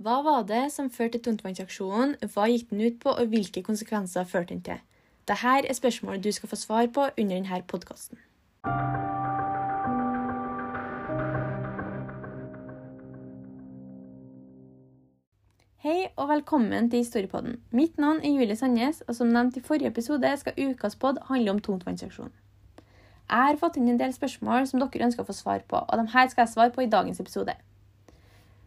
Hva var det som førte til tungtvannsaksjonen, hva gikk den ut på, og hvilke konsekvenser førte den til? Dette er spørsmål du skal få svar på under denne podkasten. Hei og velkommen til Historiepodden. Mitt navn er Julie Sandnes, og som nevnt i forrige episode skal ukas pod handle om tungtvannsaksjonen. Jeg har fått inn en del spørsmål som dere ønsker å få svar på, og de her skal jeg svare på i dagens episode.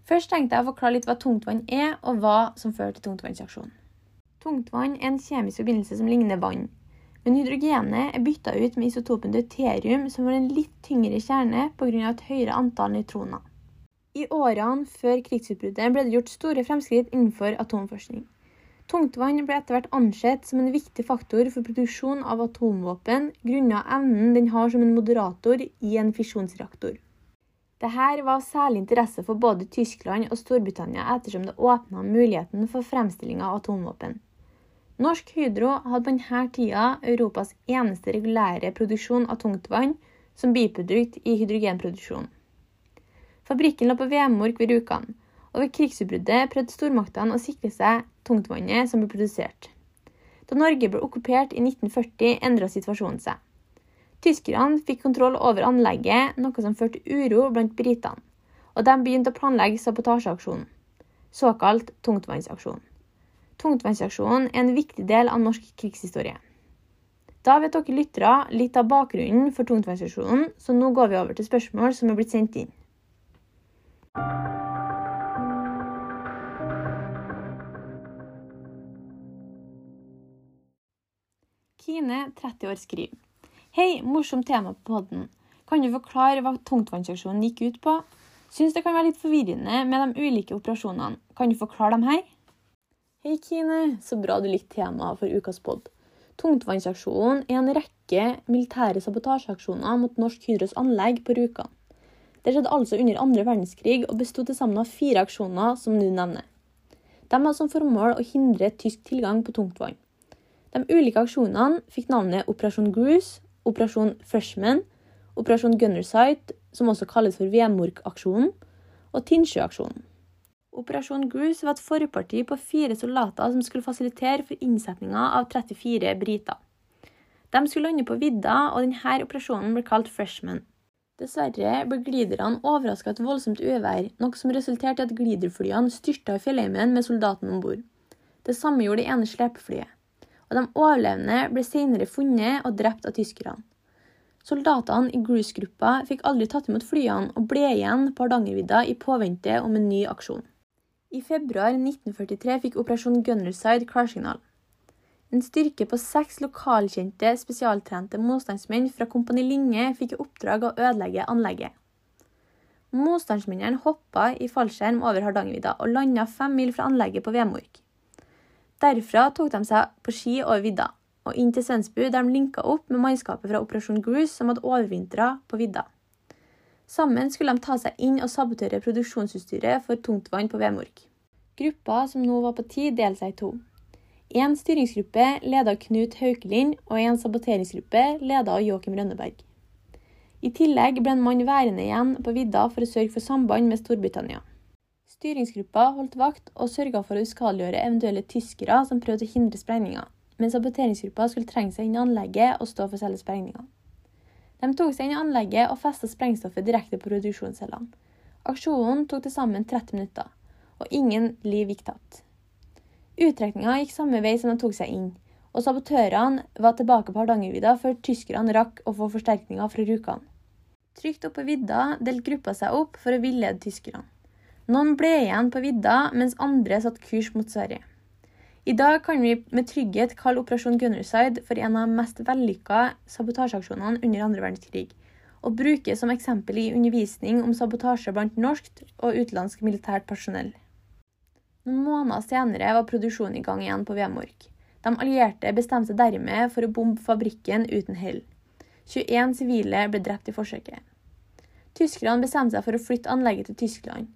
Først tenkte jeg å forklare litt hva tungtvann er, og hva som fører til tungtvannsaksjonen. Tungtvann er en kjemisk forbindelse som ligner vann, men hydrogenet er bytta ut med isotopen deuterium, som har en litt tyngre kjerne pga. et høyere antall nøytroner. I årene før krigsutbruddet ble det gjort store fremskritt innenfor atomforskning. Tungtvann ble etter hvert ansett som en viktig faktor for produksjon av atomvåpen grunnet evnen den har som en moderator i en fisjonsreaktor. Dette var særlig interesse for både Tyskland og Storbritannia ettersom det åpna muligheten for fremstilling av atomvåpen. Norsk Hydro hadde på denne tida Europas eneste regulære produksjon av tungtvann som biprodukt i hydrogenproduksjonen. Fabrikken lå på Vemork ved Rjukan, og ved krigsutbruddet prøvde stormaktene å sikre seg tungtvannet som ble produsert. Da Norge ble okkupert i 1940, endra situasjonen seg. Tyskerne fikk kontroll over anlegget, noe som førte uro blant britene, og de begynte å planlegge sabotasjeaksjonen, såkalt tungtvannsaksjon. Tungtvannsaksjonen er en viktig del av norsk krigshistorie. Da vet dere lyttere litt av bakgrunnen for tungtvannsaksjonen, så nå går vi over til spørsmål som er blitt sendt inn. Kine, 30 år, skriver. Hei, morsomt tema på podden. Kan du forklare hva tungtvannsaksjonen gikk ut på? Syns det kan være litt forvirrende med de ulike operasjonene. Kan du forklare dem her? Hei, Kine. Så bra du likte temaet for ukas pod. Tungtvannsaksjonen er en rekke militære sabotasjeaksjoner mot Norsk Hydros anlegg på Rjukan. Det skjedde altså under andre verdenskrig og besto til sammen av fire aksjoner, som du nevner. De hadde som formål å hindre tysk tilgang på tungtvann. De ulike aksjonene fikk navnet Operasjon Gruce, Operasjon Freshman, Operasjon Gunnersight, som også kalles for Vemork-aksjonen, og Tinnsjø-aksjonen. Operasjon Groose var et forparti på fire soldater som skulle fasilitere for innsetninga av 34 briter. De skulle lande på vidda, og denne operasjonen ble kalt Freshman. Dessverre ble gliderne overraska av et voldsomt uvær, noe som resulterte i at gliderflyene styrta i fjellheimen med soldatene om bord. Det samme gjorde det ene slepeflyet og de overlevende ble senere funnet og drept av tyskerne. Soldatene i Gruce-gruppa fikk aldri tatt imot flyene og ble igjen på Hardangervidda i påvente om en ny aksjon. I februar 1943 fikk Operasjon Gunnerside klarsignal. En styrke på seks lokalkjente, spesialtrente motstandsmenn fra Kompani Linge fikk i oppdrag å ødelegge anlegget. Motstandsmennene hoppa i fallskjerm over Hardangervidda og landa fem mil fra anlegget på Vemork. Derfra tok de seg på ski over vidda og inn til Svensbu, der de linka opp med mannskapet fra Operasjon Gruce, som hadde overvintra på vidda. Sammen skulle de ta seg inn og sabotere produksjonsutstyret for tungtvann på Vemork. Gruppa, som nå var på ti, delte seg i to. En styringsgruppe ledet av Knut Haukelin, og en saboteringsgruppe ledet av Joakim Rønneberg. I tillegg ble en mann værende igjen på vidda for å sørge for samband med Storbritannia. Styringsgruppa holdt vakt og sørga for å uskadeliggjøre eventuelle tyskere som prøvde å hindre sprengninga, mens saboteringsgruppa skulle trenge seg inn i anlegget og stå for selve sprengninga. De tok seg inn i anlegget og festa sprengstoffet direkte på produksjonscellene. Aksjonen tok til sammen 30 minutter, og ingen liv gikk tatt. Uttrekninga gikk samme vei som de tok seg inn, og sabotørene var tilbake på Hardangervidda før tyskerne rakk å få forsterkninger fra Rjukan. Trygt oppe på vidda delte gruppa seg opp for å villede tyskerne. Noen ble igjen på vidda, mens andre satte kurs mot Sverige. I dag kan vi med trygghet kalle Operasjon Gunnerside for en av de mest vellykka sabotasjeaksjonene under andre verdenskrig, og brukes som eksempel i undervisning om sabotasje blant norsk og utenlandsk militært personell. Noen måneder senere var produksjonen i gang igjen på Vemork. De allierte bestemte seg dermed for å bombe fabrikken uten hell. 21 sivile ble drept i forsøket. Tyskerne bestemte seg for å flytte anlegget til Tyskland.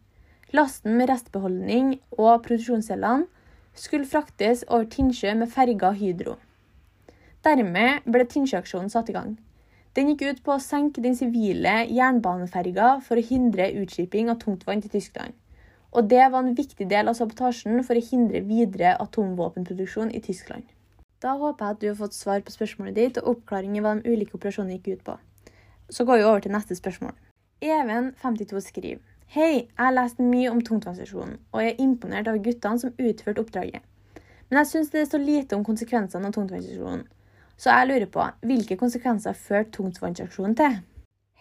Lasten med restbeholdning og produksjonscellene skulle fraktes over Tinnsjø med ferga Hydro. Dermed ble Tinnsjøaksjonen satt i gang. Den gikk ut på å senke den sivile jernbaneferga for å hindre utskiping av tungtvann til Tyskland. Og det var en viktig del av sabotasjen for å hindre videre atomvåpenproduksjon i Tyskland. Da håper jeg at du har fått svar på spørsmålet ditt og oppklaring i hva de ulike operasjonene gikk ut på. Så går vi over til neste spørsmål. Even, 52, skriver Hei, jeg har lest mye om tungtvannsstasjonen, og jeg er imponert over guttene som utførte oppdraget. Men jeg syns det er så lite om konsekvensene av tungtvannsstasjonen. Så jeg lurer på, hvilke konsekvenser førte tungtvannsaksjonen til?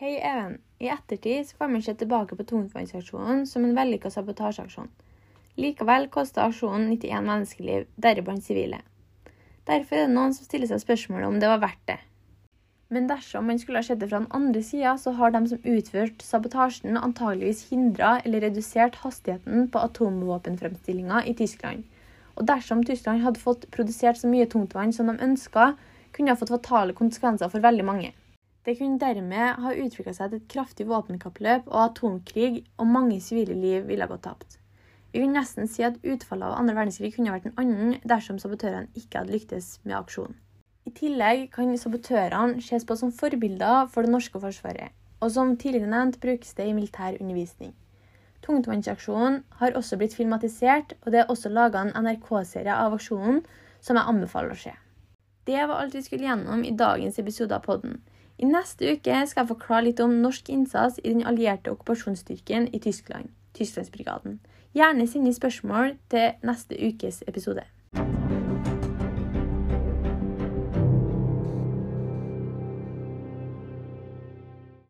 Hei, Even. I ettertid så får man se tilbake på tungtvannsaksjonen som en vellykka sabotasjeaksjon. Likevel kosta aksjonen 91 menneskeliv, deriblant sivile. Derfor er det noen som stiller seg spørsmålet om det var verdt det. Men dersom man skulle ha sett det fra den andre sida, så har de som utførte sabotasjen, antageligvis hindra eller redusert hastigheten på atomvåpenfremstillinga i Tyskland. Og dersom Tyskland hadde fått produsert så mye tungtvann som de ønska, kunne ha fått fatale konsekvenser for veldig mange. Det kunne dermed ha utvikla seg til et kraftig våpenkappløp og atomkrig, og mange sivile liv ville ha gått tapt. Vi kan nesten si at utfallet av andre verdenskrig kunne vært en annen dersom sabotørene ikke hadde lyktes med aksjonen. Tillegg kan sabotørene ses på som forbilder for det norske forsvaret, og som tidligere nevnt brukes det i militær undervisning. Tungtvannsaksjonen har også blitt filmatisert, og det er også laga en NRK-serie av aksjonen som jeg anbefaler å se. Det var alt vi skulle gjennom i dagens episode av podden. I neste uke skal jeg forklare litt om norsk innsats i den allierte okkupasjonsstyrken i Tyskland, Tysklandsbrigaden. Gjerne send spørsmål til neste ukes episode.